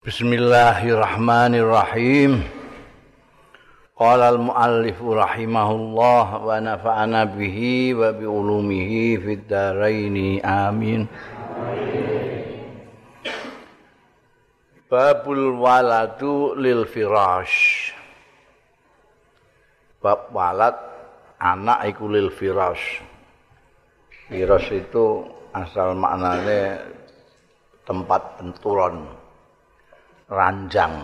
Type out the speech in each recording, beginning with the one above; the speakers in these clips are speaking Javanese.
Bismillahirrahmanirrahim. Qala al-muallif rahimahullah wa nafa'ana bihi wa bi ulumihi fid dharain. Amin. Babul waladu lil firash. Bab walad anak iku lil firash. Firash itu asal maknanya tempat penturun. Ranjang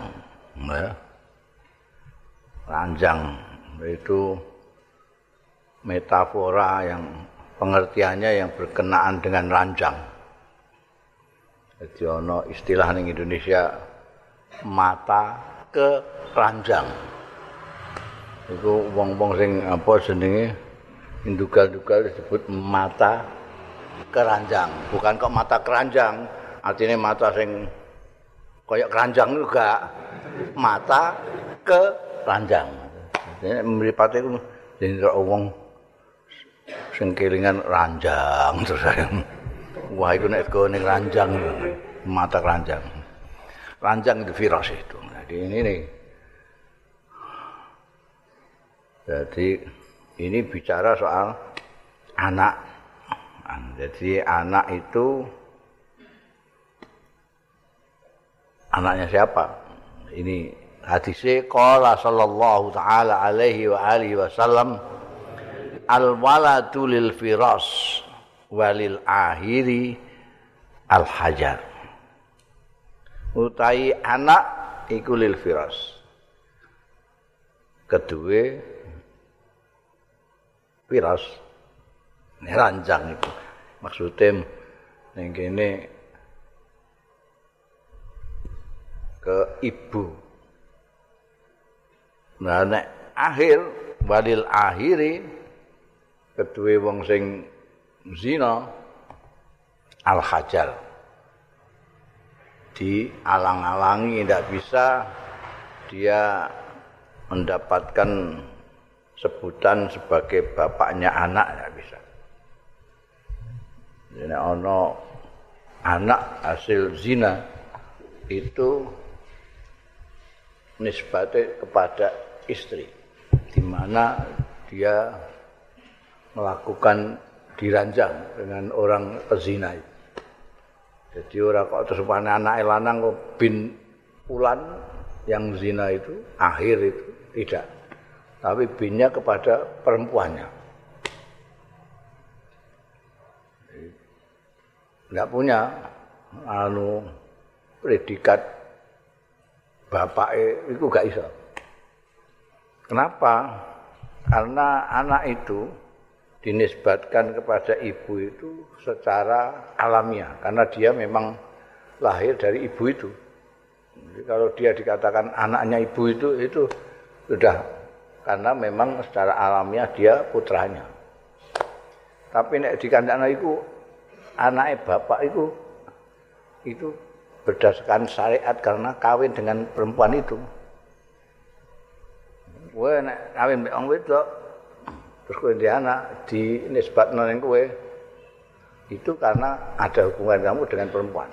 ya. ranjang itu metafora yang pengertiannya yang berkenaan dengan ranjang. Jadi ono istilah di Indonesia mata ke ranjang. Itu wong-wong sing apa jenenge indugal-dugal disebut mata keranjang bukan kok mata keranjang artinya mata sing kayak keranjang juga mata ke keranjang jadi meripati itu jadi orang sing kelingan ranjang. Terus wah itu nek ke ning ranjang mata keranjang. Ranjang itu virus itu. Jadi ini nih. Jadi ini bicara soal anak. Jadi anak itu anaknya siapa? Ini hadisnya qala sallallahu taala alaihi wa alihi wasallam al waladu lil firas walil ahiri al hajar. Utai anak iku lil firas. Kedua firas ini ranjang itu. Maksudnya kene ke ibu. Nah nek akhir walil akhiri kedua wong sing zina al hajar di alang-alangi tidak bisa dia mendapatkan sebutan sebagai bapaknya anak tidak bisa. Jadi ono anak hasil zina itu nisbate kepada istri di mana dia melakukan diranjang dengan orang pezina itu. Jadi orang kok terus anak lanang kok bin pulan yang zina itu akhir itu tidak. Tapi binnya kepada perempuannya. Enggak punya anu predikat bapak itu gak iso. Kenapa? Karena anak itu dinisbatkan kepada ibu itu secara alamiah karena dia memang lahir dari ibu itu. Jadi kalau dia dikatakan anaknya ibu itu itu sudah karena memang secara alamiah dia putranya. Tapi nek dikandakno iku anake bapak itu itu berdasarkan syariat karena kawin dengan perempuan itu. Kowe nek kawin mbek wong wedok terus kowe ndek anak di nisbatno ning kowe itu karena ada hubungan kamu dengan perempuan.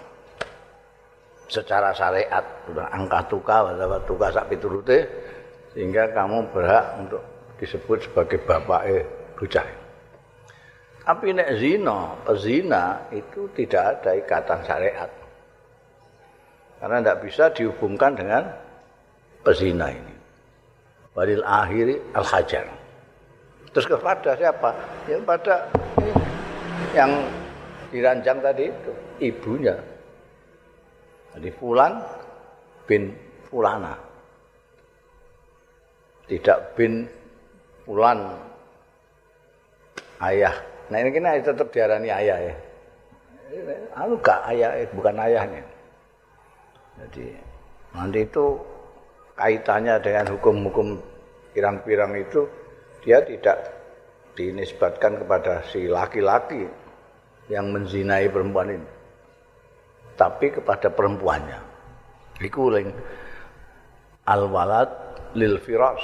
Secara syariat sudah angka tuka atau tuka sak piturute sehingga kamu berhak untuk disebut sebagai bapak eh bocah. Tapi nek zina, pezina itu tidak ada ikatan syariat. Karena tidak bisa dihubungkan dengan pezina ini. Walil akhiri al hajar. Terus kepada siapa? Ya pada yang diranjang tadi itu ibunya. Jadi Fulan bin Fulana. Tidak bin Fulan ayah. Nah ini kena tetap diarani ayah ya. Anu gak ayah, bukan ayahnya. Jadi nanti itu kaitannya dengan hukum-hukum pirang-pirang itu dia tidak dinisbatkan kepada si laki-laki yang menzinai perempuan ini. Tapi kepada perempuannya. Iku al-walad lil firas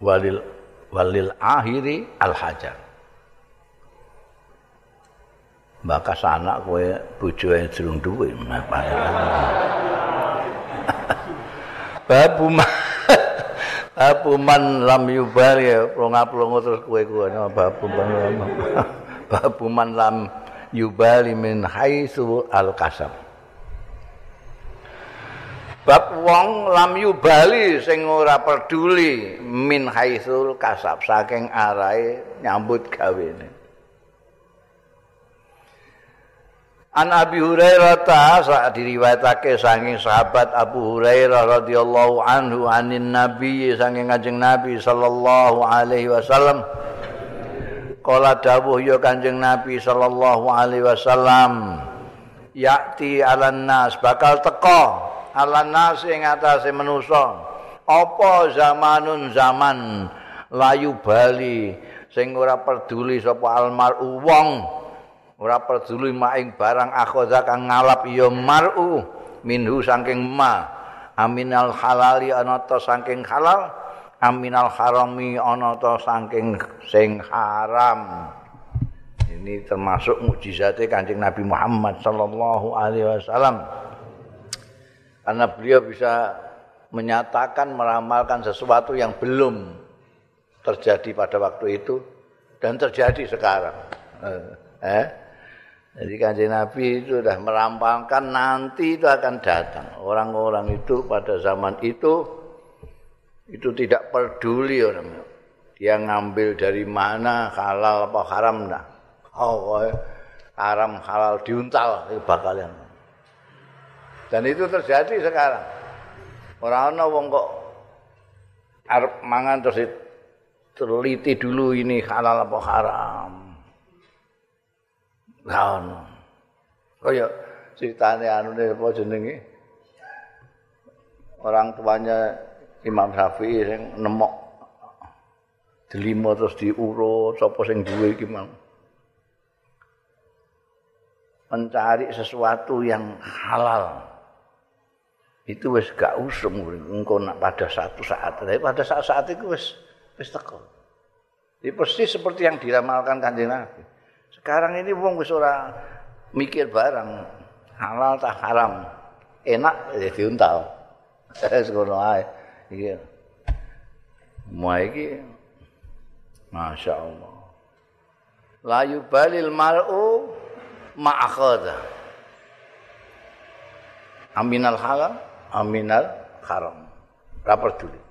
walil walil akhiri al-hajar. Bakas anak kowe bojo yang durung duwe babu babu man lam yubal ya plonga-plongo terus kowe kuwi babu man babu man lam yubali min haitsu al kasab bab wong lam yubali sing ora peduli min haitsul kasab saking arahe nyambut gawene An Abi Hurairah ta sak diriwayatake saking sahabat Abu Hurairah radhiyallahu anhu anin Nabi saking Kanjeng Nabi sallallahu alaihi wasallam. Kala dawuh ya Kanjeng Nabi sallallahu alaihi wasallam yakti alan nas bakal teko alan nas ing atase manusa apa zamanun zaman layu bali sing ora peduli sapa almaru wong ora peduli maing barang akhoza kang ngalap ya mar'u minhu saking ma. Aminal halali ana ta saking halal aminal harami ana ta saking sing haram. Ini termasuk mukjizate Kanjeng Nabi Muhammad sallallahu alaihi wasallam. Karena beliau bisa menyatakan meramalkan sesuatu yang belum terjadi pada waktu itu dan terjadi sekarang. Eh Jadi kanjeng Nabi itu sudah merampangkan nanti itu akan datang. Orang-orang itu pada zaman itu itu tidak peduli orang dia ngambil dari mana halal apa haram nah. Oh, haram halal diuntal itu bakal Dan itu terjadi sekarang. Orang ana wong kok arep mangan terus teliti dulu ini halal apa haram. Lah ono. Kaya critane anune apa jenenge? Orang tuanya Imam Syafi'i sing nemok delima terus diurut sapa sing duwe iki mang. Mencari sesuatu yang halal. Itu wis gak usum engko nak pada satu saat. Tapi pada saat-saat itu wis wis teko. Ini persis seperti yang diramalkan kanjeng Nabi. Sekarang ini wong wis ora mikir barang halal tak haram. Enak ya diuntal. Wis ngono ae. Iki. Mulai iki Masya Allah. Layu balil mar'u ma'akhadha. Aminal halal, aminal haram. Rapor dulu.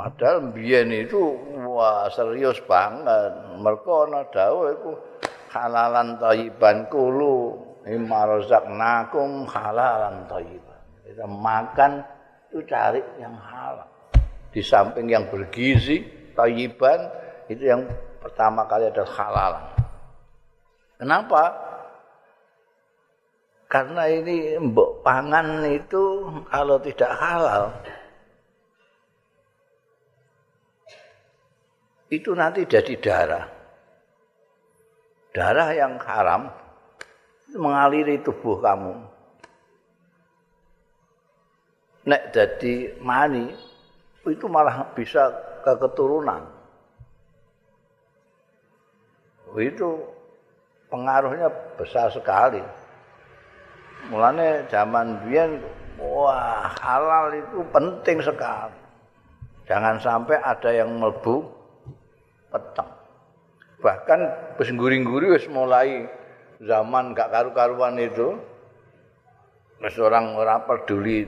Padahal mbiyen itu wah serius banget. Mergo ana dawuh iku halalan thayyiban kulu imarzak nakum halalan thayyiban. Kita makan itu cari yang halal. Di samping yang bergizi, thayyiban itu yang pertama kali adalah halal. Kenapa? Karena ini mbok pangan itu kalau tidak halal, itu nanti jadi darah. Darah yang haram mengaliri tubuh kamu. Nek jadi mani itu malah bisa ke keturunan. Itu pengaruhnya besar sekali. Mulane zaman biyen wah halal itu penting sekali. Jangan sampai ada yang melebu peteng. Bahkan wis ngguri-ngguri wis mulai zaman gak karu-karuan itu. Wis orang ora peduli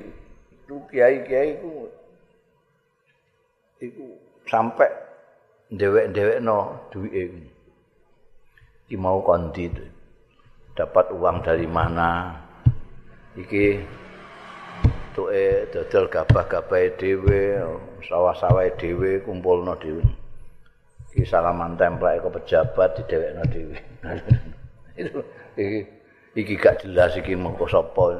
itu kiai-kiai itu itu sampai dewek-dewekno duwike. Iki mau kondi dapat uang dari mana? Iki tuke dodol gabah-gabahe dhewe, sawah-sawahe dhewe kumpulno dhewe. Iki salaman templek ke pejabat di dewek dewi. itu iki, iki gak jelas iki mengko sapa.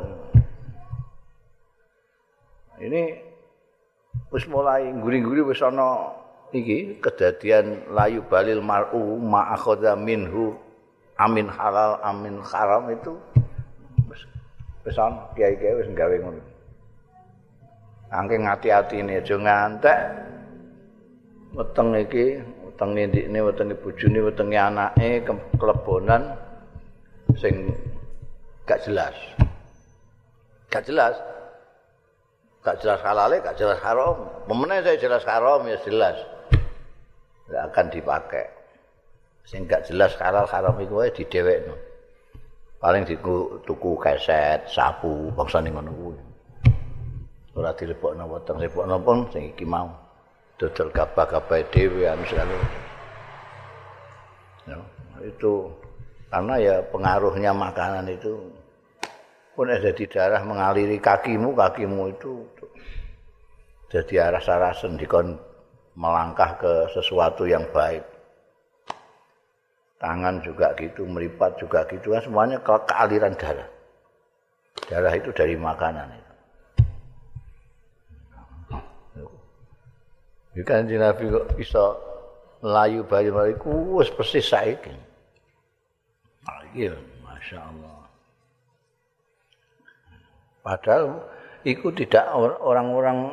Ini wis mulai guri-guri wis ana iki kedadian layu balil mar'u ma akhadha minhu amin halal amin haram itu wis wis ana kiai-kiai wis gawe ngono. Angke ngati-ati aja ngantek weteng iki wetenge ndikne wetenge bojone wetenge anake kelebonan sing gak jelas Gak jelas. Gak jelas halal, gak jelas haram. Pemenang saya jelas haram ya jelas. Gak akan dipakai. Sing gak jelas halal haram itu aja di dewek no. Paling di tuku keset, sapu, bangsa nih ngono kuwi. Ora dilebokno weteng, lebokno pun sing iki mau. Dodol gabah-gabah dhewe anu sekali. Ya, itu karena ya pengaruhnya makanan itu pun ada di darah mengaliri kakimu, kakimu itu jadi aras-arasan dikon melangkah ke sesuatu yang baik. Tangan juga gitu, melipat juga gitu, kan semuanya ke, ke aliran darah. Darah itu dari makanan itu. Bukan Nabi kok bisa melayu bayi melayu kuus persis saiki. Iya, masya Allah. Padahal itu tidak orang-orang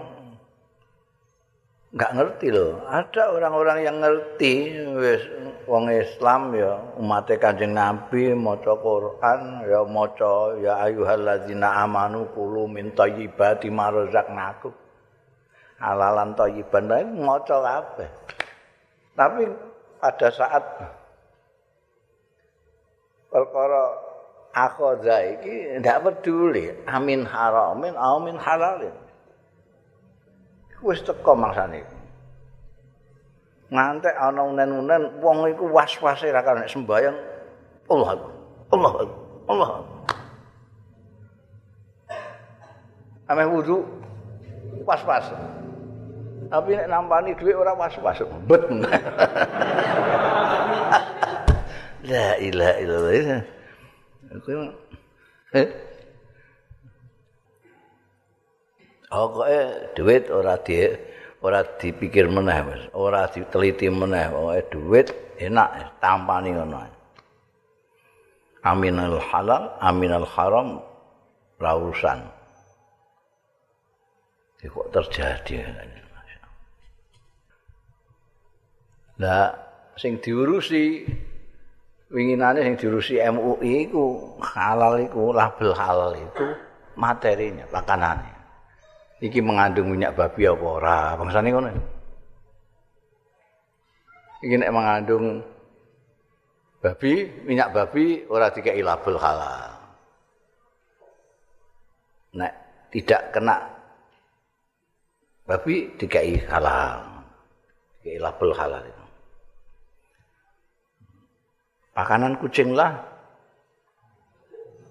nggak ngerti loh. Ada orang-orang yang ngerti wis wong Islam ya umat Kanjeng Nabi maca Quran ya maca ya ayyuhalladzina amanu kulu min thayyibati ma razaqnakum. Halalan thayyiban lain maca kabeh. Tapi pada saat perkara akhoza iki ndak peduli amin haramin amin halalin. wis teko mangsane. Ngantek ana unen-unen wong iku was-wase ra karo sembayang. Allah Allah Allah. Ame wudu was-was. Tapi nek nampani dhuwit ora was-was, bet. La ilaha illallah. Aku eh Pokoke duit ora di ora dipikir meneh, Mas. Ora diteliti meneh. Pokoke duit enak tampani ngono. Aminal halal, aminal haram lausan. Ini kok terjadi Nah, sing diurusi winginane sing diurusi MUI iku halal iku label halal itu materinya, makanannya. iki mengandung minyak babi apa ora? Bangsane ngono. Iki nek mengandung babi minyak babi ora dikei label halal. Nek tidak kena babi dikei halal. Dikei label halal itu makanan kucing lah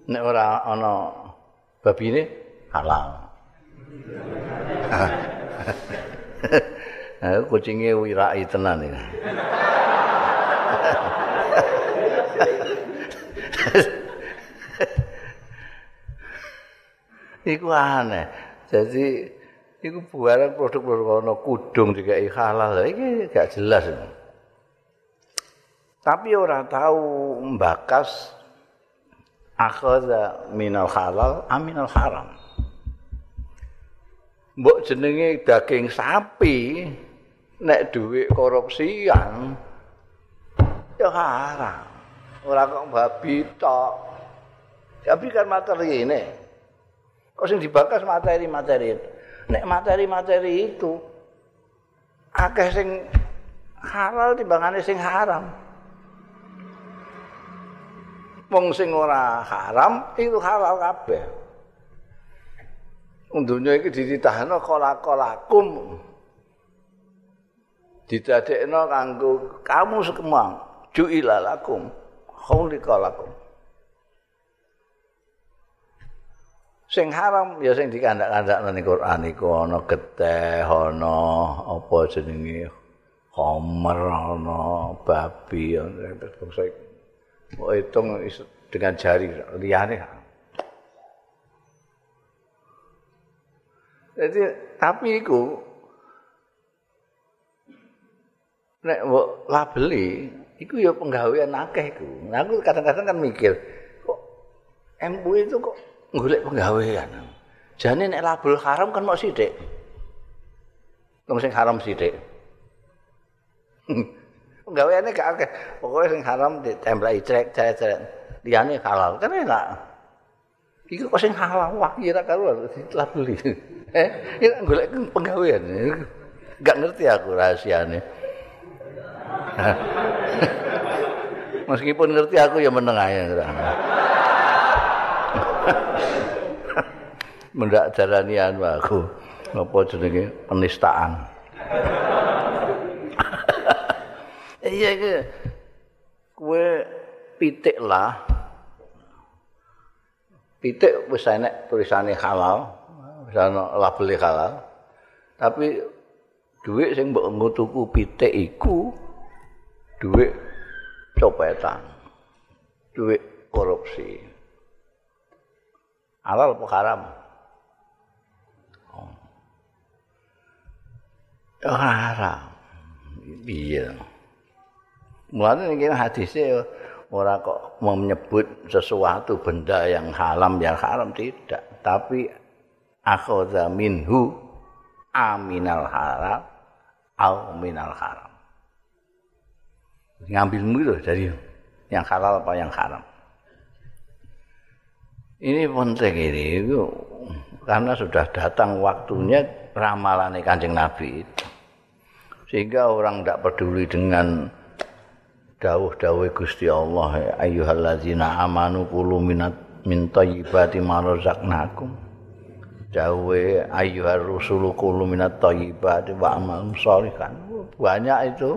nek ora ana babi ini halal Aku kucinge wirai tenan iki. iku aneh. Jadi iku barang produk-produk ana kudung dikai halal. Iki gak jelas. Tapi ora tahu mbakas akhadha minal halal aminal haram. mbok jenenge daging sapi nek duit korupsian ya haram. Ora kok babi tok. Tapi kan materi ini. Kok sing dibakas materi-materi nek materi-materi itu akeh sing halal timbangane sing haram wong sing ora haram itu halal kabeh Dunia iki dititahno kala-kalakum. Didadekno kanggo kamu sekemang. Ju'ila lakum. Khulika Sing haram ya sing dikandak-kandakno ning Quran iku ana geteh, ana apa jenenge homer, ana babi, ana iku. Kok hitung dengan jari liyane Jadi tapi iku nek mbok labeli iku ya penggawean akeh iku. Aku kadang-kadang kan mikir kok MU itu kok golek penggawean. Jane nek label haram kan mau sithik. Wong sing haram sithik. Penggaweane gak akeh. Pokoke sing haram ditempelai cek cek cek. Liyane halal kan enak. Iku kok sing halal wah kira karo dilabeli. Eh, ini golek penggawean. Enggak ngerti aku rahasiane. Meskipun ngerti aku ya meneng ae. Mendak jarani anu aku. Apa jenenge penistaan. Iya iki. Kowe pitik lah. Pitik wis enek tulisane halal, wis ana label halal. Tapi dhuwit sing mbok ngutuku pitik iku dhuwit copetan. Dhuwit korupsi. Halal apa haram? Oh. Haram. Iya. Mulane iki hadise ora kok menyebut sesuatu benda yang haram yang haram tidak, tapi akhadha minhu aminal haram au minal haram. Ngambilmu itu dari yang halal apa yang haram. Ini penting ini itu karena sudah datang waktunya ramalan Kanjeng Nabi itu. Sehingga orang tidak peduli dengan dawuh-dawuh Gusti Allah ayyuhallazina amanu kulu minat min thayyibati ma razaqnakum. Dawuh ayyuhar rusulu kulu minat thayyibati wa amal sholihan banyak itu.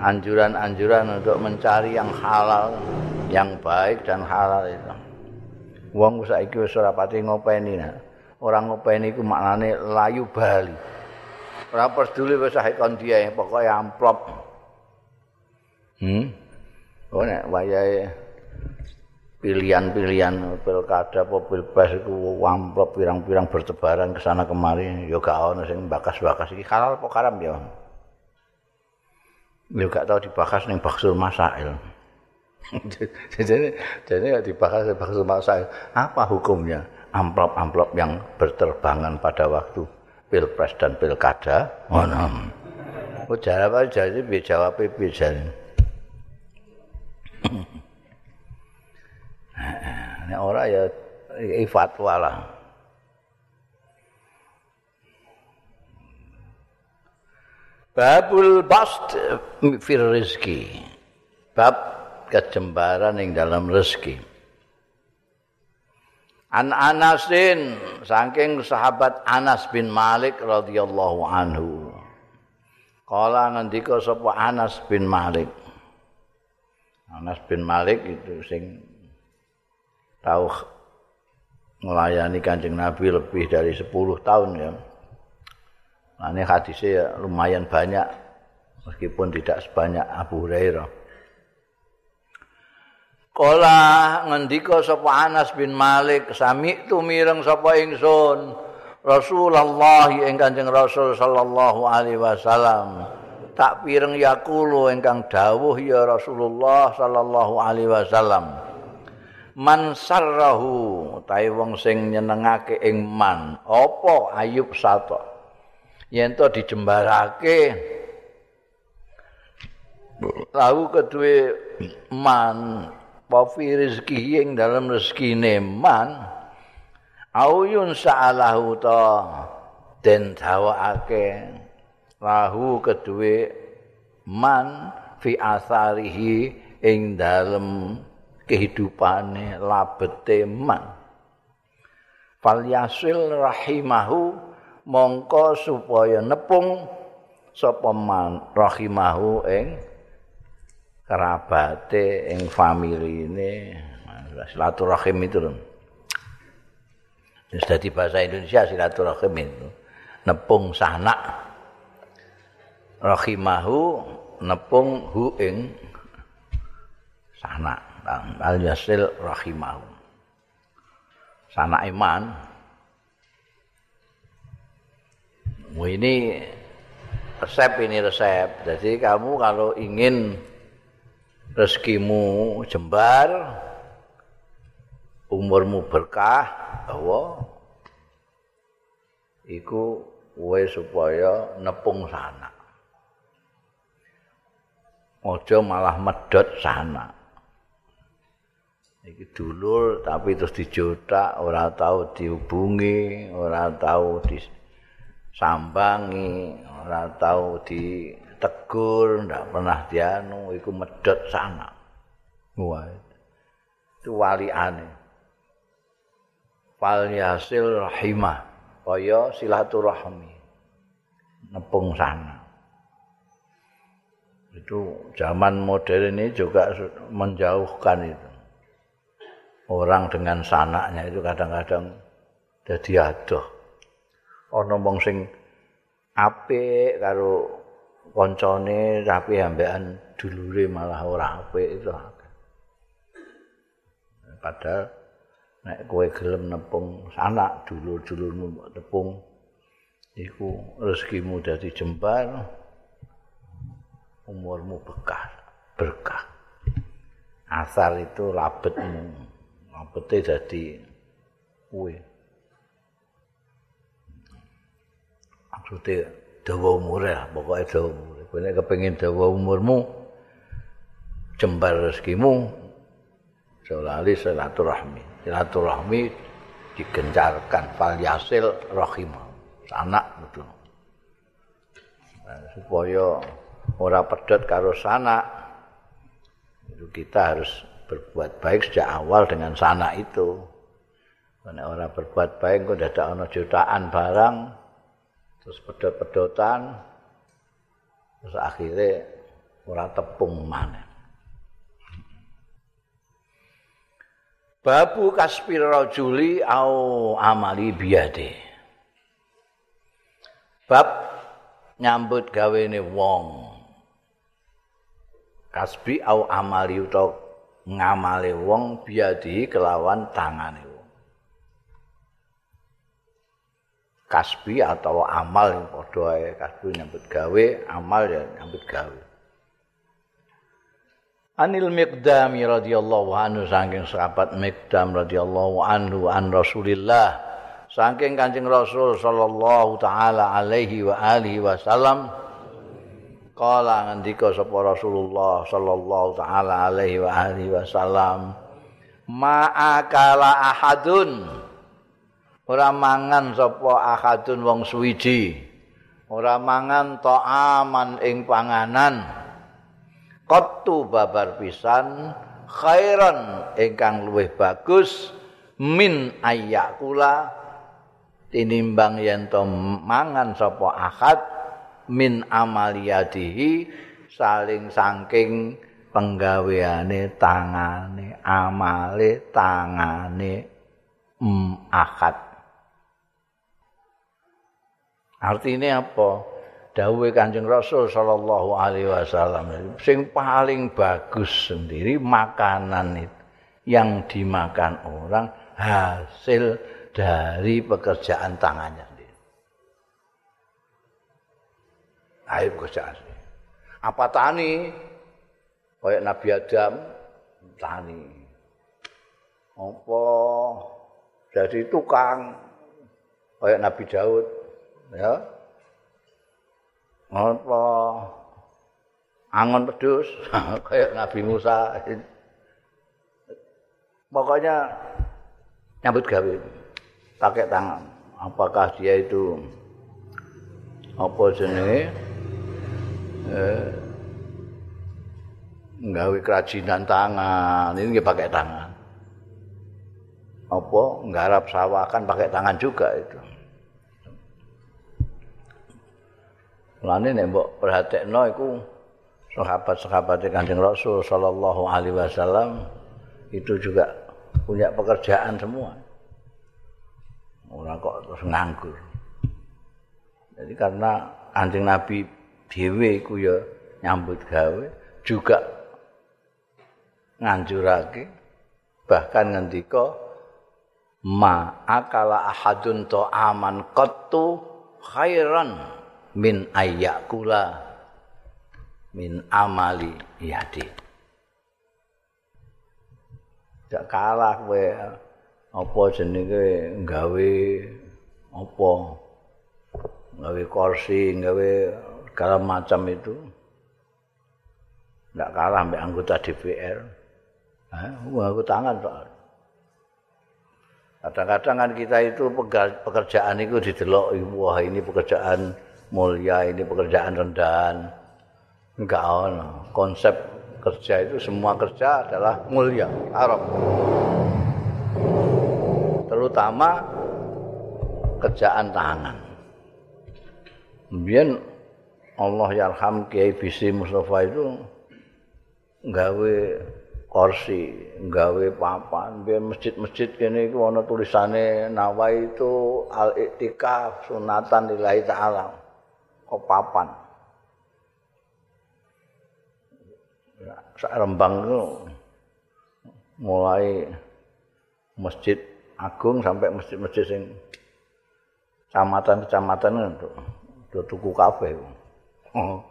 Anjuran-anjuran untuk mencari yang halal yang baik dan halal itu. Wong saiki wis ora pati ngopeni nah. orang ngopeni iku maknane layu bali. Ora peduli wis kon dia pokoke amplop Hmm. Oh nek wayahe pilihan-pilihan pilkada apa pilpres iku amplop pirang-pirang bertebaran ke sana kemari ya gak ono sing bakas-bakas iki halal apa haram ya. Ya gak tau dibahas ning baksul masail. jadi jadi dibahas ning baksul masail. Apa hukumnya amplop-amplop yang berterbangan pada waktu pilpres dan pilkada? Oh, no. Jawab aja jadi jawab piye Nek ora ya iki fatwa lah. Babul bast fir rizki. Bab kecembaran ing dalam rezeki. An Anasin saking sahabat Anas bin Malik radhiyallahu anhu. Kala ngendika sapa Anas bin Malik. Anas bin Malik itu sing tahu melayani Kanjeng Nabi lebih dari 10 tahun ya. Nah, ini hadisnya lumayan banyak meskipun tidak sebanyak Abu Hurairah. Kala ngendika sapa Anas bin Malik sami tu mireng sapa ingsun Rasulullah ing Kanjeng Rasul sallallahu alaihi wasallam tak pireng yakulu ingkang dawuh ya Rasulullah sallallahu alaihi wasallam. Man sarrahu ta'i wong sing nyenengake ing man apa ayub sato? Yen to dijembarake lalu kedue man wafi rezeki ing dalam rezekine man auyun sa'alahu to den dawakake lahu kedue man fi asarihi ing dalem kehidupane labete man. Fal yasil rahimahu mongko supaya nepung sapa man rahimahu ing kerabate ing familine. Silaturahim itu lho Jadi bahasa Indonesia silaturahim itu. Nepung sanak rahimahu nepung hu ing sana al yasil rahimahu. Sana iman. Ini resep ini resep. Jadi kamu kalau ingin rezekimu jembar umurmu berkah bahwa iku wae supaya nepung sana Ojo malah medot sana. iki dulur tapi terus dijotak ora tahu dihubungi ora tahu disambangi ora tahu ditegur ndak pernah dianu iku medhot sana wah itu wali aneh fal yasil rahimah kaya silaturahmi nepung sana itu zaman modern ini juga menjauhkan itu. Orang dengan sanaknya itu kadang-kadang jadi adoh. Ana wong sing apik karo koncone tapi ambekan dulure malah ora apik itu. Padahal nek kowe gelem nepung sanak dulur-dulurmu tepung iku rezekimu dadi jembar umurmu bekah berkah asar itu labetmu labete dadi kowe maksudnya dawa umur ya pokoknya dawa umur nek kepengin dawa umurmu jembar rezekimu Jalali silaturahmi. Silaturahmi digencarkan fal yasil rahim. Sanak betul. Supaya ora pedot karo sanak. Itu kita harus berbuat baik sejak awal dengan sanak itu. Karena orang berbuat baik kok ada ana jutaan barang terus pedot-pedotan terus akhirnya ora tepung mana. Babu kaspir rajuli au amali biyade. Bab nyambut gawene wong. Kasbi au amali utawa ngamale wong biyadi kelawan tangane wong. Kasbi atau amal yang padha ae kasbi nyambut gawe, amal ya nyambut gawe. Anil Miqdami radhiyallahu anhu saking sahabat Miqdam radhiyallahu anhu an Rasulillah saking Kanjeng Rasul sallallahu taala alaihi wa alihi wasallam kala ngendika sapa Rasulullah sallallahu taala alaihi wa alihi wasallam ma'akala ahadun. Ora mangan sapa ahadun wong suwiji. Ora mangan ta'aman ing panganan. Qattu babar pisan khairan ingkang luwih bagus min ayyakula tinimbang yen mangan sapa akad min amaliyadihi saling saking penggaweane tangane amale tangane mm, akad. Artinya apa? Dawuhe Kanjeng Rasul sallallahu alaihi wasallam sing paling bagus sendiri makanan itu yang dimakan orang hasil dari pekerjaan tangannya pekerjaan sendiri. Apa tani? Kayak Nabi Adam tani. Apa? Jadi tukang. Kayak Nabi Daud ya. Apa? Angon pedus kayak Nabi Musa. Pokoknya nyambut gawe. Pakai tangan. Apakah dia itu apa jenenge nggawe kerajinan tangan ini nggih pakai tangan apa nggarap sawah kan pakai tangan juga itu Lane nek mbok perhatekno iku sahabat-sahabat Kanjeng Rasul sallallahu alaihi wasallam itu juga punya pekerjaan semua. Ora kok terus nganggur. Jadi karena Kanjeng Nabi dhewe iku ya nyambut gawe juga nganjurake bahkan ngendika ma akala ahadun to aman qattu khairan min ayyakula min amali yadi. Jak kalah kowe apa jenenge gawe apa? Gawe kursi gawe segala macam itu ndak kalah mbek anggota DPR nganggo tangan soal. Kadang-kadang kan kita itu pekerjaan itu didelok, wah ini pekerjaan mulia, ini pekerjaan rendahan. Enggak ono. Konsep kerja itu semua kerja adalah mulia, Arab. Terutama kerjaan tangan. Kemudian Allah yarham Kiai Bisi Mustafa itu gawe kursi, gawe papan, biar masjid-masjid kene iku ana tulisane nawa itu al iktikaf sunatan lillahi taala. Kok papan. Sak Rembang itu mulai masjid agung sampai masjid-masjid sing kecamatan-kecamatan itu tuku kabeh. Oh.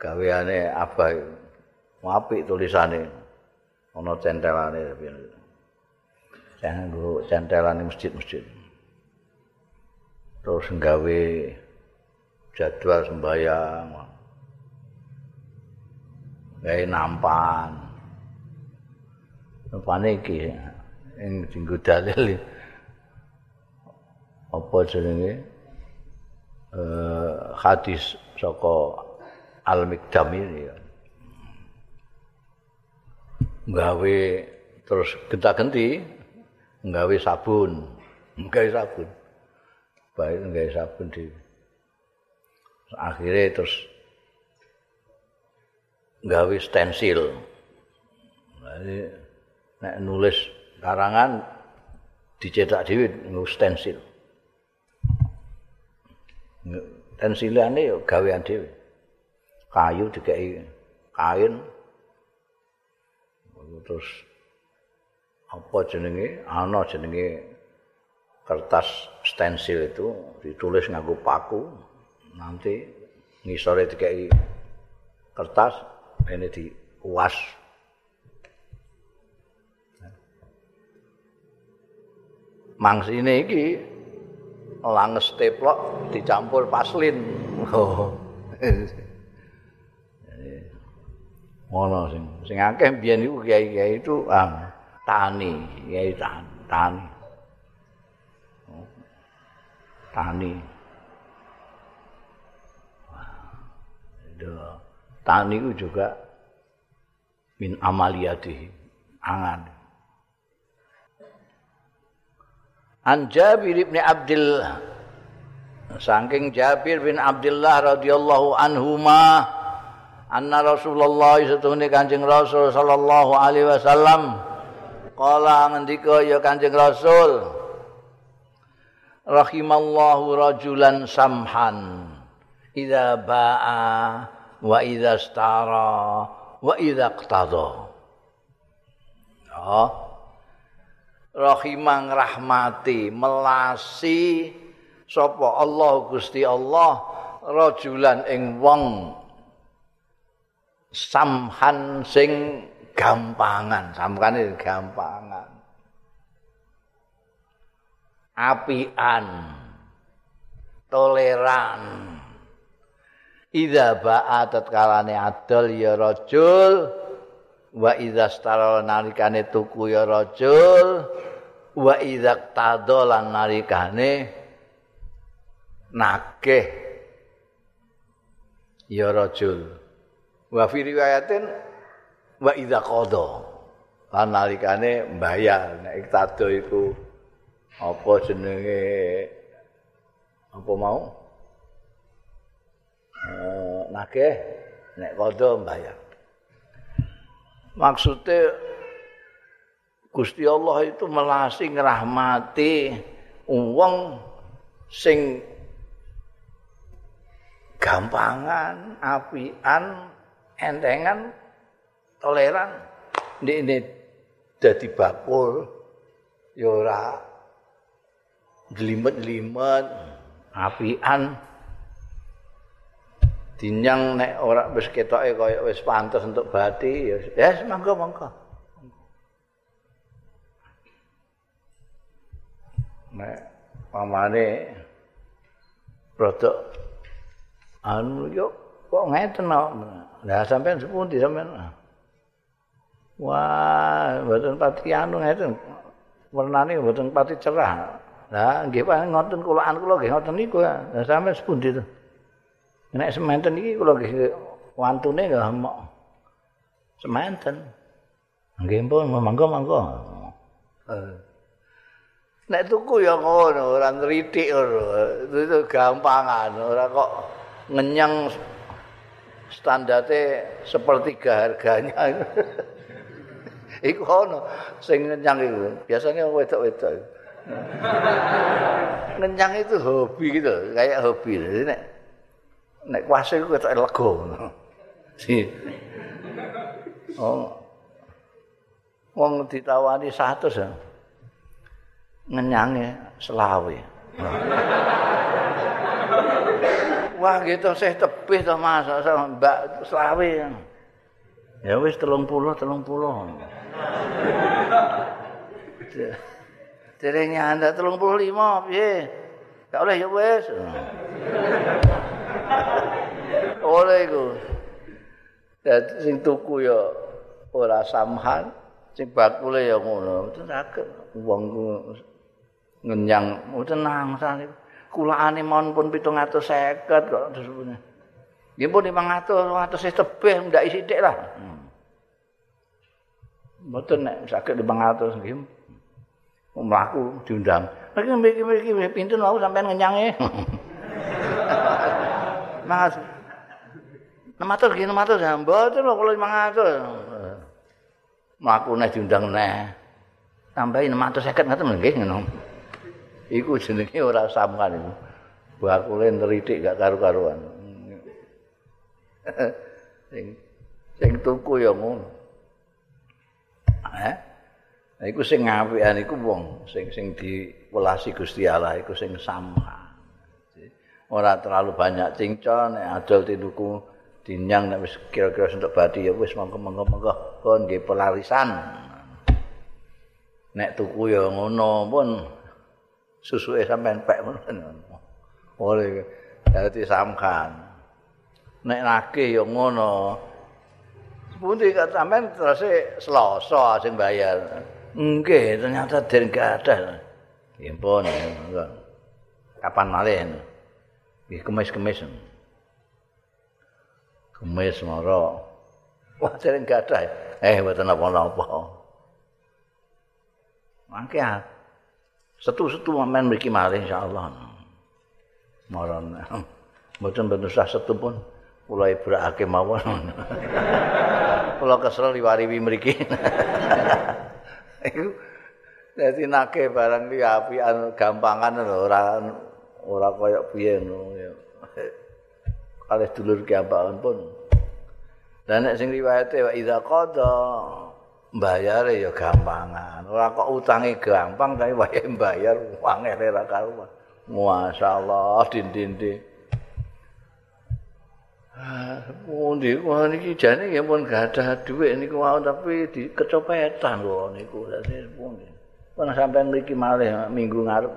Gaweane abah apik tulisane. Ana centelane tapi. Jangan nggo centelane masjid-masjid. Terus nggawe jadwal sembahyang. Gawe nampan. Nampane iki ing dalil. Apa jenenge? Eh hadis saka Al-Mikdam ini ya. Gawe terus genta-genti gawe sabun, gawe sabun. Baik gawe sabun di akhirnya terus gawe stensil. Jadi nek nulis karangan dicetak dhewe nggo stensil. Tensilane yo gawean dhewe. Kayu dikeki kain. Terus apa jenenge? Ana jenenge kertas stensil itu ditulis nganggo paku. Nanti ngisore dikeki kertas ini diuas. Mangsine iki langes teplok dicampur paslin. Oh. Ngono sing sing akeh biyen iku kiai-kiai itu ah, tani, kiai tani. Tani. tani. Tani itu juga min amaliyati angan. An Jabir bin Abdul Saking Jabir bin Abdullah radhiyallahu anhuma anna Rasulullah setuhune Kanjeng Rasul sallallahu alaihi wasallam qala ngendika ya Kanjeng Rasul rahimallahu rajulan samhan idza ba'a wa idza stara wa idza qtada oh rahimang rahmati melasi sapa Allah Gusti Allah rajulan ing wong samhan sing gampangan. Samkane gampangan. Apian toleran. Idza ba'a tatkalane adol ya rajul wa idza stara nalikane tuku ya rajul wa idza tadolan nalikane nakeh. Ya rajul. Wa fi riwayatin wa idza qada lan nalikane mbayar. Nek tado iku apa jenenge apa mau? Eh, nakeh. Nek qada mbayar. Maksudnya Gusti Allah itu melasi ngrahmati wong sing gampangan, apian, entengan, toleran. Ini, ini dadi bakul, yora, jelimet-jelimet, apian, dinyang nek ora wis ketoke kaya wis pantes untuk bati ya yes, mangga nek pamane produk anu yo kok ngeten no lah sampean sepundi sampean Wah, mboten pati anu ngeten. Warnane mboten pati cerah. Lah nggih Pak ngoten kulaan kula nggih ngoten niku. Lah sampe sepundi to? Nek semanten iki kula nggih wantune nggih mok. Semanten. Nggih pun monggo monggo. Nek tuku ya ngono, ora nritik ngono. Itu gampangan, ora kok ngenyang standarte sepertiga harganya. iku ono sing ngenyang iku. Biasanya wedok-wedok. ngenyang itu hobi gitu, kayak hobi. Jadi nek nek kuase iku ketok lega ngono. Si. Oh. Wong ditawani 100 ya. Ngenyange selawe. Wah gitu saya tebih to Mas, Mbak selawe. Ya wis 30 30. Derenge anda 35 piye? Gak oleh ya wis. Oleh iku. Dadi sing tuku ya ora samhan, sing bakule ya ngono. Mboten saged wong ngenyang, mboten nangsane. Kulaane mon pun 750 kok disebutnya. Nggih pun 500, 500 tebih ndak sithik lah. Hmm. Mboten nek saged 500 nggih. Mlaku diundang. Lagi mriki-mriki pinten mau sampean ngenyange. Mas. 600 nggih 600 ya. Mboten kok 500. Mlaku nek diundang neh. Tambahi 650 ngoten nggih ngono. Iku jenenge ora samkan iku. Bakule nritik gak karu-karuan. sing sing tuku ya ngono. Eh? Nah, iku sing ngapian iku wong sing sing diwelasi Gusti Allah iku sing samha. Ora terlalu banyak cincon nek adol tinuku dinyang nek wis kira-kira entuk badi ya wis monggo-monggo kon nggih pelarisan. Nek tuku ya ngono pun susuke sampean pek. Oleh dadi samkan. Nek nake ya ngono. Pundi sampean terus Selasa sing bayar. Nggih, ternyata den gak ada. Ya pun, kapan malih? Nggih kemis-kemis. Kemis mara. Wah, dereng gak. Eh, mboten apa-apa. Mangke setu-setu men mriki malih insyaallah. Maron. Mboten ben usah setu pun. kula ibrakake mawon. kula kesel liwariwi mriki. Iku dadi nake barang li apian gampangan lho ora ora kaya piye ngono. Kalih dulur gampangan pun. Dan nek sing riwayate wa idza qada mbayare ya gampangan. Ora kok utange gampang tapi wae mbayar wangel ora karuan. Masyaallah din-din-din. Pundi wah niki jane nggih pun gak ada dhuwit niku mau tapi di kecopetan kok niku dadi pundi. Pun sampean mriki malih minggu ngarep.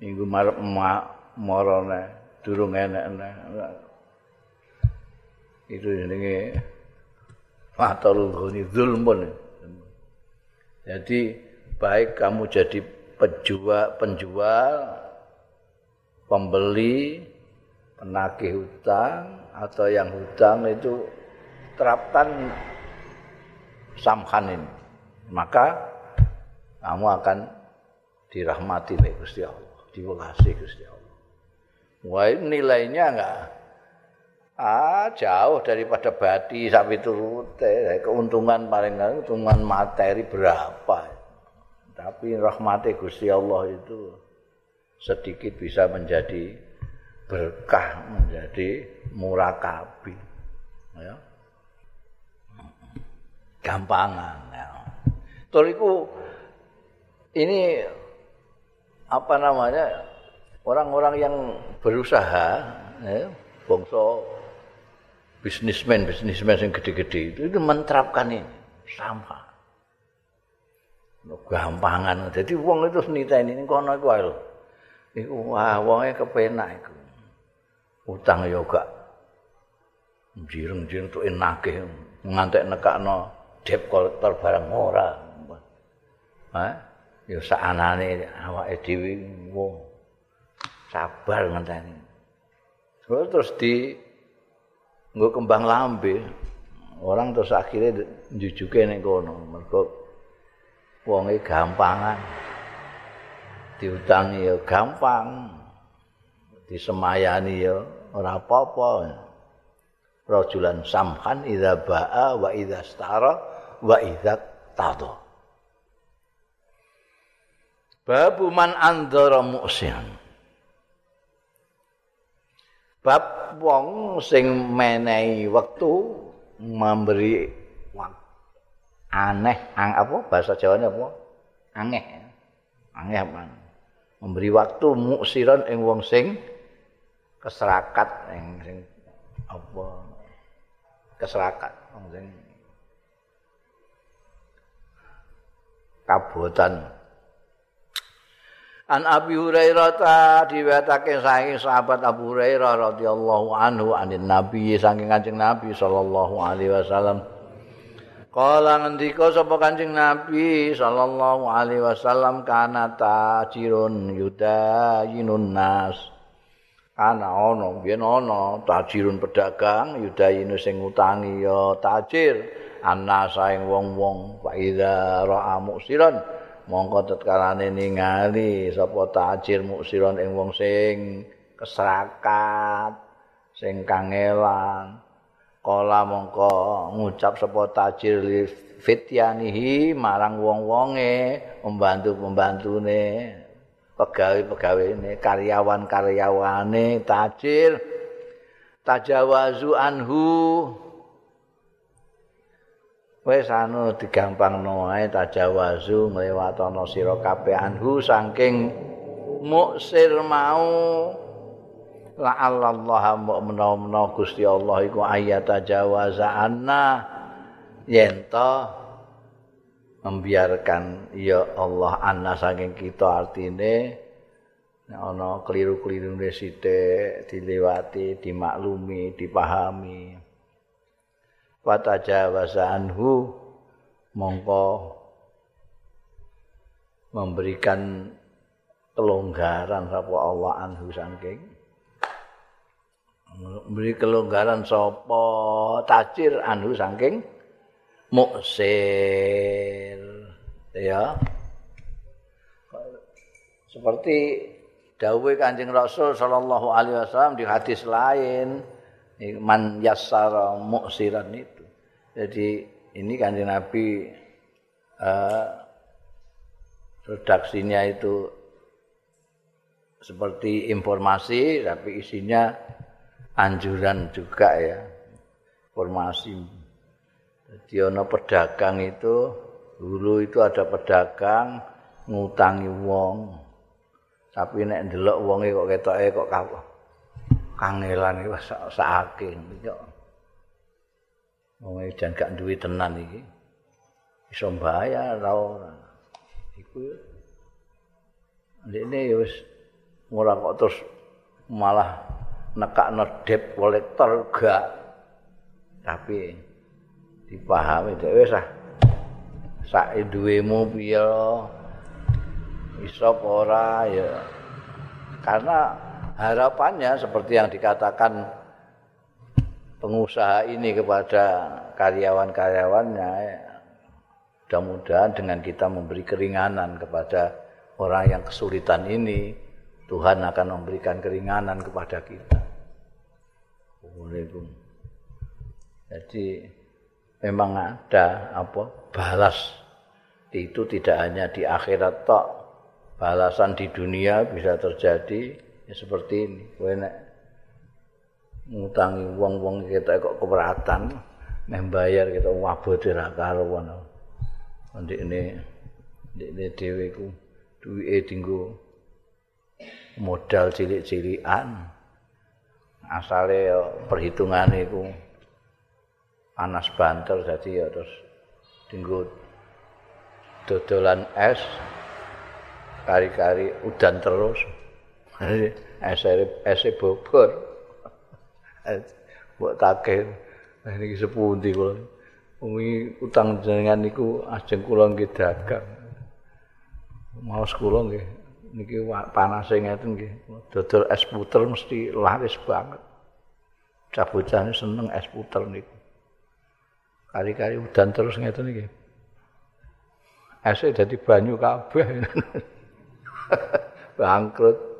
Minggu ngarep mak marane durung enek-enek. Itu jenenge fatul ghani zulmun. Jadi baik kamu jadi penjual penjual pembeli penagih hutang atau yang hutang itu terapkan samhan ini maka kamu akan dirahmati oleh Gusti Allah diwelasi Gusti Allah wah nilainya enggak ah jauh daripada badi sapi turute keuntungan paling keuntungan materi berapa? Tapi rahmati Gusti Allah itu sedikit bisa menjadi berkah menjadi murakabi. Ya. Gampangan ya. Toriku ini apa namanya orang-orang yang berusaha ya bangsa bisnismen bisnismen yang gede-gede. Itu itu menerapkan ini. Sama. Gampangan. Jadi uang itu senita ini kono itu itu wah uangnya kepenak itu utang ya gak. Jireng-jireng tuh enake ngantek nekakno debt collector barang ora. Hah? Ya sakanane awake dhewe wong. Sabar ngenteni. Terus di nggo kembang lambe. Orang terus akhirnya njujuke ning kono. Mergo wonge gampangan. Diutangi ya gampang. Disemayani ya ora apa-apa. Rajulan samhan idza ba'a wa idza stara wa idza tada. Babu man andara mu'sin. Bab wong sing menehi wektu memberi aneh ang apa bahasa Jawane apa? Angeh. Angeh apa? Memberi waktu muksiran ing wong sing keserakat ing sing apa? Keserakat wong sing kabotan. An Abi Hurairah ta diwetake saking sahabat Abu Hurairah radhiyallahu anhu anin Nabi saking Kanjeng Nabi sallallahu alaihi wasallam. Kala ngendika sapa Kanjeng Nabi sallallahu alaihi wasallam kana tajirun yudayinun nas. Ana ana yen ana tajirun pedagang yudayinu sing ngutangi ya tajir ana saing wong-wong wa idza ra'a muksiran mongko tetkalane ningali sapa tajir muksiron ing wong sing keserakat sing kangelan. Kala mongko ngucap sapa tajir fityanihi marang wong-wonge pembantu-pembantune pegawe-pegawene karyawan-karyawane tajir. Tajawazu anhu wis anu digampangno ae tajawazu nglewatono sira kabeh anhu saking muksir mau. La Allah menawa Gusti Allah iku ayat tajawaza anna yen membiarkan ya Allah anna saking kita artine ana keliru-keliru sithik dilewati dimaklumi dipahami watajawaza anhu mongko memberikan kelonggaran sapa Allah anhu saking. Memberi kelonggaran sapa tajir anhu saking muksir. Ya. Seperti dawuh Kanjeng Rasul sallallahu alaihi wasallam di hadis lain man yassara muksiran itu. Jadi ini kanjeng Nabi uh, redaksinya itu seperti informasi tapi isinya anjuran juga ya. Informasi. Jadi ono pedagang itu dulu itu ada pedagang ngutangi wong. Tapi nek ndelok wonge kok ketoke kok kapok. Kangelan iki saking iki. Wong jan gak duwe tenan iki. Iso bayar ta ora. Iku Ndekne ya wis ora kok terus malah nekakno debt collector gak. Tapi dipahami dhewe wis ah. Sak duwemu piye iso ora ya. Karena harapannya seperti yang dikatakan pengusaha ini kepada karyawan-karyawannya mudah-mudahan dengan kita memberi keringanan kepada orang yang kesulitan ini Tuhan akan memberikan keringanan kepada kita. Assalamualaikum. Jadi memang ada apa balas. Itu tidak hanya di akhirat tok balasan di dunia bisa terjadi ya seperti ini. Kowe nek ngutangi wong-wong kita kok keberatan meh bayar kita wabote ra karuan. Ndek ini ndek ini dhewe ku duwike dinggo modal cilik-cilikan. Asale perhitungane iku panas banter jadi ya terus dinggo dodolan es kari-kari udan terus ese bobor mbok takeh iki sepundi kula Umi utang jenengan niku ajeng kula nggih dagang. Mau kula nggih niki panase ngeten nggih. Dodol es puter mesti laris banget. Cabocane seneng es puter niku. Kari-kari udan terus ngeten niki. Ese dadi banyu kabeh. Bangkrut.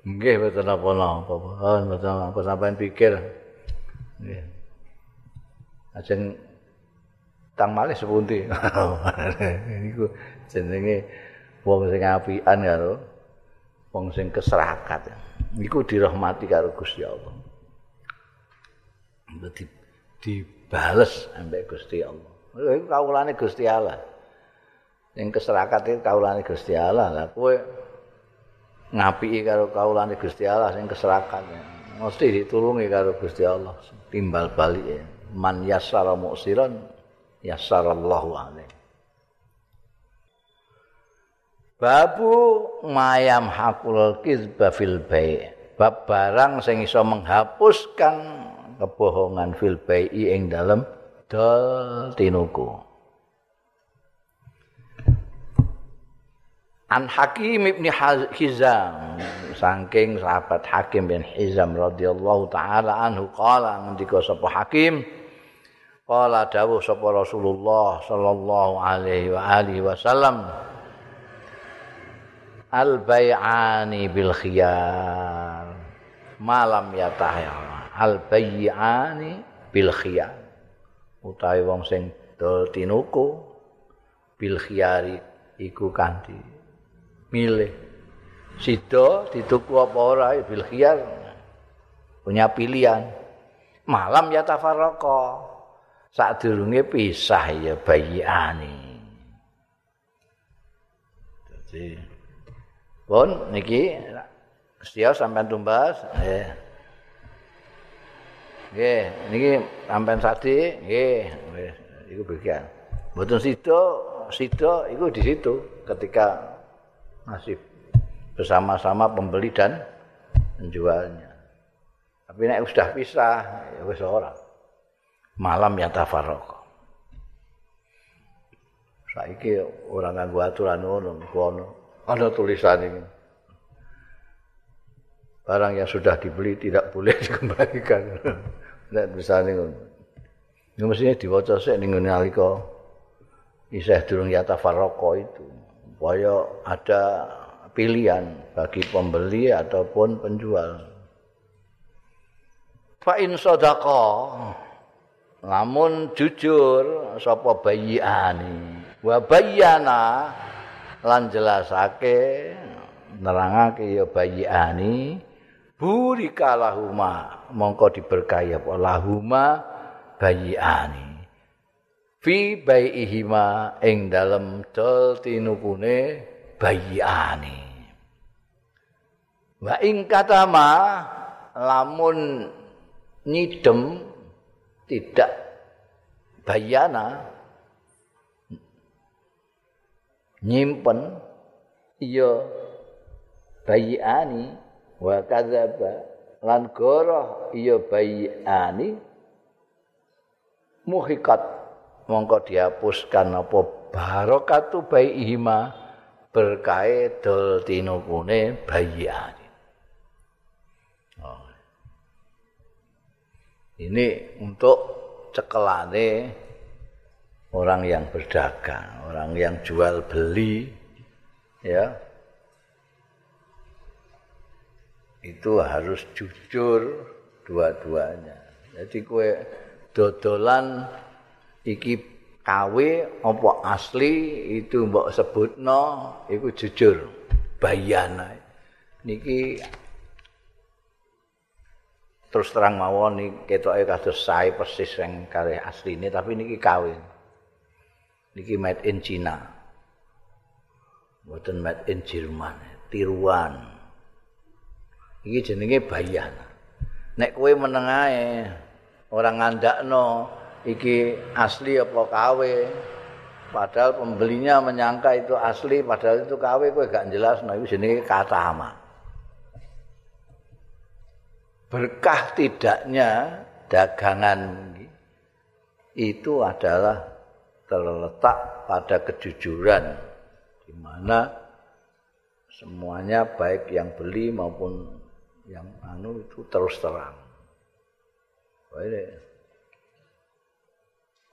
Nggih mboten apa-apa. Oh, mboten apa sampean pikir. Nggih. Ajeng tang malih sepundi. Niku jenenge wong sing apian karo wong sing keserakat. Niku dirahmati karo Gusti Allah. Dadi dibales ambek Gusti Allah. Iku kawulane Gusti Allah. Sing keserakat iki kawulane Gusti Allah. Lah kowe ngapiki karo kawulane Gusti Allah sing keserakat. Mesti ditulungi karo Gusti Allah. Timbal balik man yassara muksiran yassarallahu alaihi Babu mayam hakul kizba fil bai. Bab barang sing iso menghapuskan kebohongan fil bai ing dalem dol tinuku. An Hakim ibn Hizam saking sahabat Hakim bin Hizam radhiyallahu taala anhu qala ngendika sapa Hakim? Qala dawuh sapa Rasulullah sallallahu alaihi wa alihi wasallam Al bai'ani bil khiyar. Malam ya tahya Al bai'ani bil khiyar. Utawi wong sing dol tinuku bil khiyari iku kanthi milih sida dituku apa ora bil khiyar punya pilihan malam ya tafarraqa sadurunge pisah ya bayiane. Dadi pun niki setia sampean tumbas nggih. Nggih, niki sampean sadi nggih wis iku bagian. Mboten sida, sida iku di situ ketika masih bersama-sama pembeli dan penjualnya. Tapi nek sudah pisah ya wis ora. malam ya tafarraq. Saiki ora nganggo aturan ngono, kono. Ada tulisan ini. Barang yang sudah dibeli tidak boleh dikembalikan. Nek bisa ngono. Ini mestinya diwaca sik ning nalika isih durung ya tafarraq itu. Supaya ada pilihan bagi pembeli ataupun penjual. Fa in sadaqah lamun jujur sapa bayiani wa bayyana lan jelasake nerangake ya bayiani burika lahuma mongko diberkahi apa? Lahuma bayiani fi bayiihima ing dalem dol tinukune bayiani. Wa ing katama lamun nyidem tidak bayana nyimpen iya bayiani wa kadzaba lan goroh iya bayiani muhikat mongko dihapuskan apa barokatu bayihima berkae dol tinukune bayiani Ini untuk cekelane orang yang berdagang, orang yang jual beli ya. Itu harus jujur dua-duanya. Jadi kue dodolan iki kawe apa asli itu mbok sebutno iku jujur bayana. Niki terus terang mawon iki ketoke kados sae persis sing kalih asline tapi niki kawin. Niki made in China. Mboten made in Jerman, tiruan. Iki jenenge bayan. Nek kowe meneng ae ora ngandakno iki asli apa kawe. Padahal pembelinya menyangka itu asli padahal itu kawe kowe gak jelas nah iki jenenge katama. berkah tidaknya dagangan itu adalah terletak pada kejujuran di mana semuanya baik yang beli maupun yang anu itu terus terang. Ini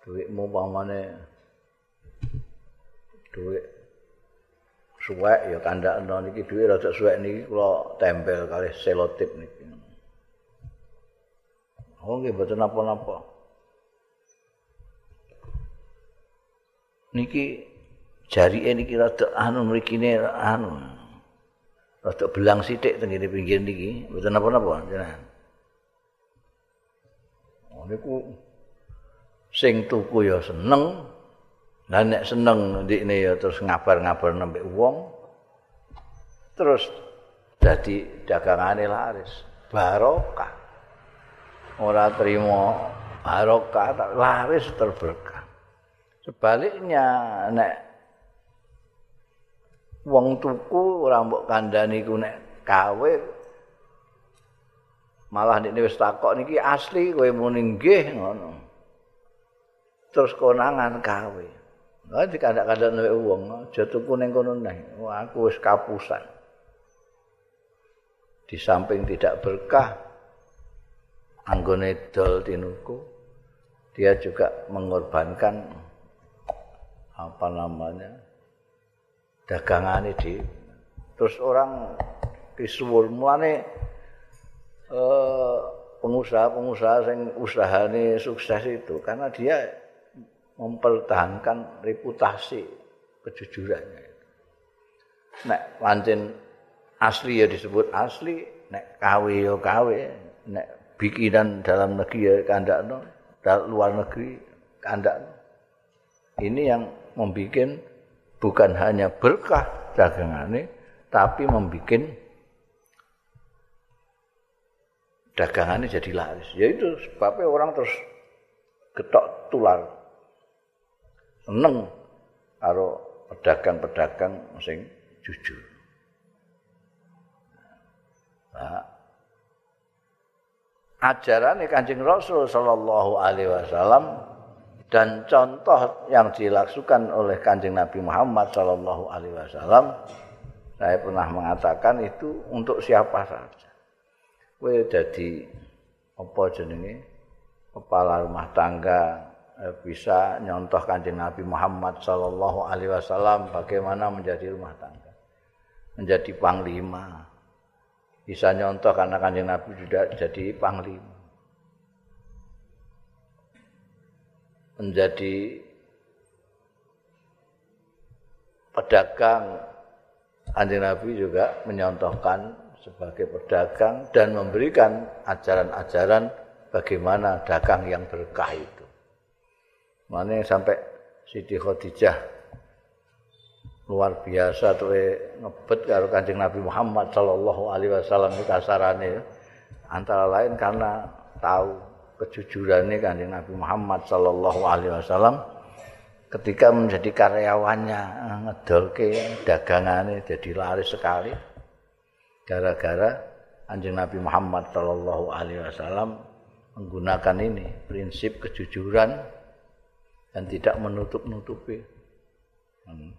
duitmu pamane duit suwek ya kandak niki duit rada suwek niki kula tempel kali selotip niki. Oh nggih mboten napa-napa. Niki jarike niki rada anu mrikine anu. Rada belang sithik teng ngene pinggir niki, mboten napa-napa jenengan. Oh niku sing tuku ya seneng. Lah nek seneng ndikne ya terus ngabar-ngabar nembe wong. Terus dadi dagangane laris. Barokah. ora terima barokah laris terberkah. Sebaliknya nek wong tuku ora mbok kandhani ku nek kawe malah nek wis takok niki asli kowe muni nggih ngono. Terus konangan kawe. Lah dikandak-kandak nek wong tuku ning kono neh. Aku wis kapusan. Di samping tidak berkah, anggone dol tinuku dia juga mengorbankan apa namanya dagangan di terus orang disuwur mulane eh, pengusaha-pengusaha yang usahanya sukses itu karena dia mempertahankan reputasi kejujurannya. Nek pancen asli ya disebut asli, nek kawe ya kawe, nek bikinan dalam negeri ya kandakno, dalam luar negeri kandakno. Ini yang membuat bukan hanya berkah dagangane, tapi membuat dagangannya jadi laris. Ya itu sebabnya orang terus getok tular. Seneng karo pedagang-pedagang sing jujur. Nah, ajaran Kanjeng Rasul sallallahu alaihi wasallam dan contoh yang dilakukan oleh Kanjeng Nabi Muhammad sallallahu alaihi wasallam saya pernah mengatakan itu untuk siapa saja. Kowe dadi apa jenenge kepala rumah tangga bisa nyontoh Kanjeng Nabi Muhammad sallallahu alaihi wasallam bagaimana menjadi rumah tangga. Menjadi panglima, bisa nyontoh karena kanjeng Nabi sudah jadi panglima. Menjadi pedagang kanjeng Nabi juga menyontohkan sebagai pedagang dan memberikan ajaran-ajaran bagaimana dagang yang berkah. Mana yang sampai Siti Khadijah luar biasa tuh ngebet karo Kanjeng Nabi Muhammad sallallahu alaihi wasallam kasarane. Antara lain karena tahu kejujurannya Kanjeng Nabi Muhammad sallallahu alaihi wasallam ketika menjadi karyawannya ngedolke dagangannya jadi laris sekali. Gara-gara Kanjeng Nabi Muhammad sallallahu alaihi wasallam menggunakan ini prinsip kejujuran dan tidak menutup-nutupi. Hmm.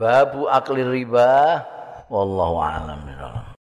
babu akli riba wallahu a'lam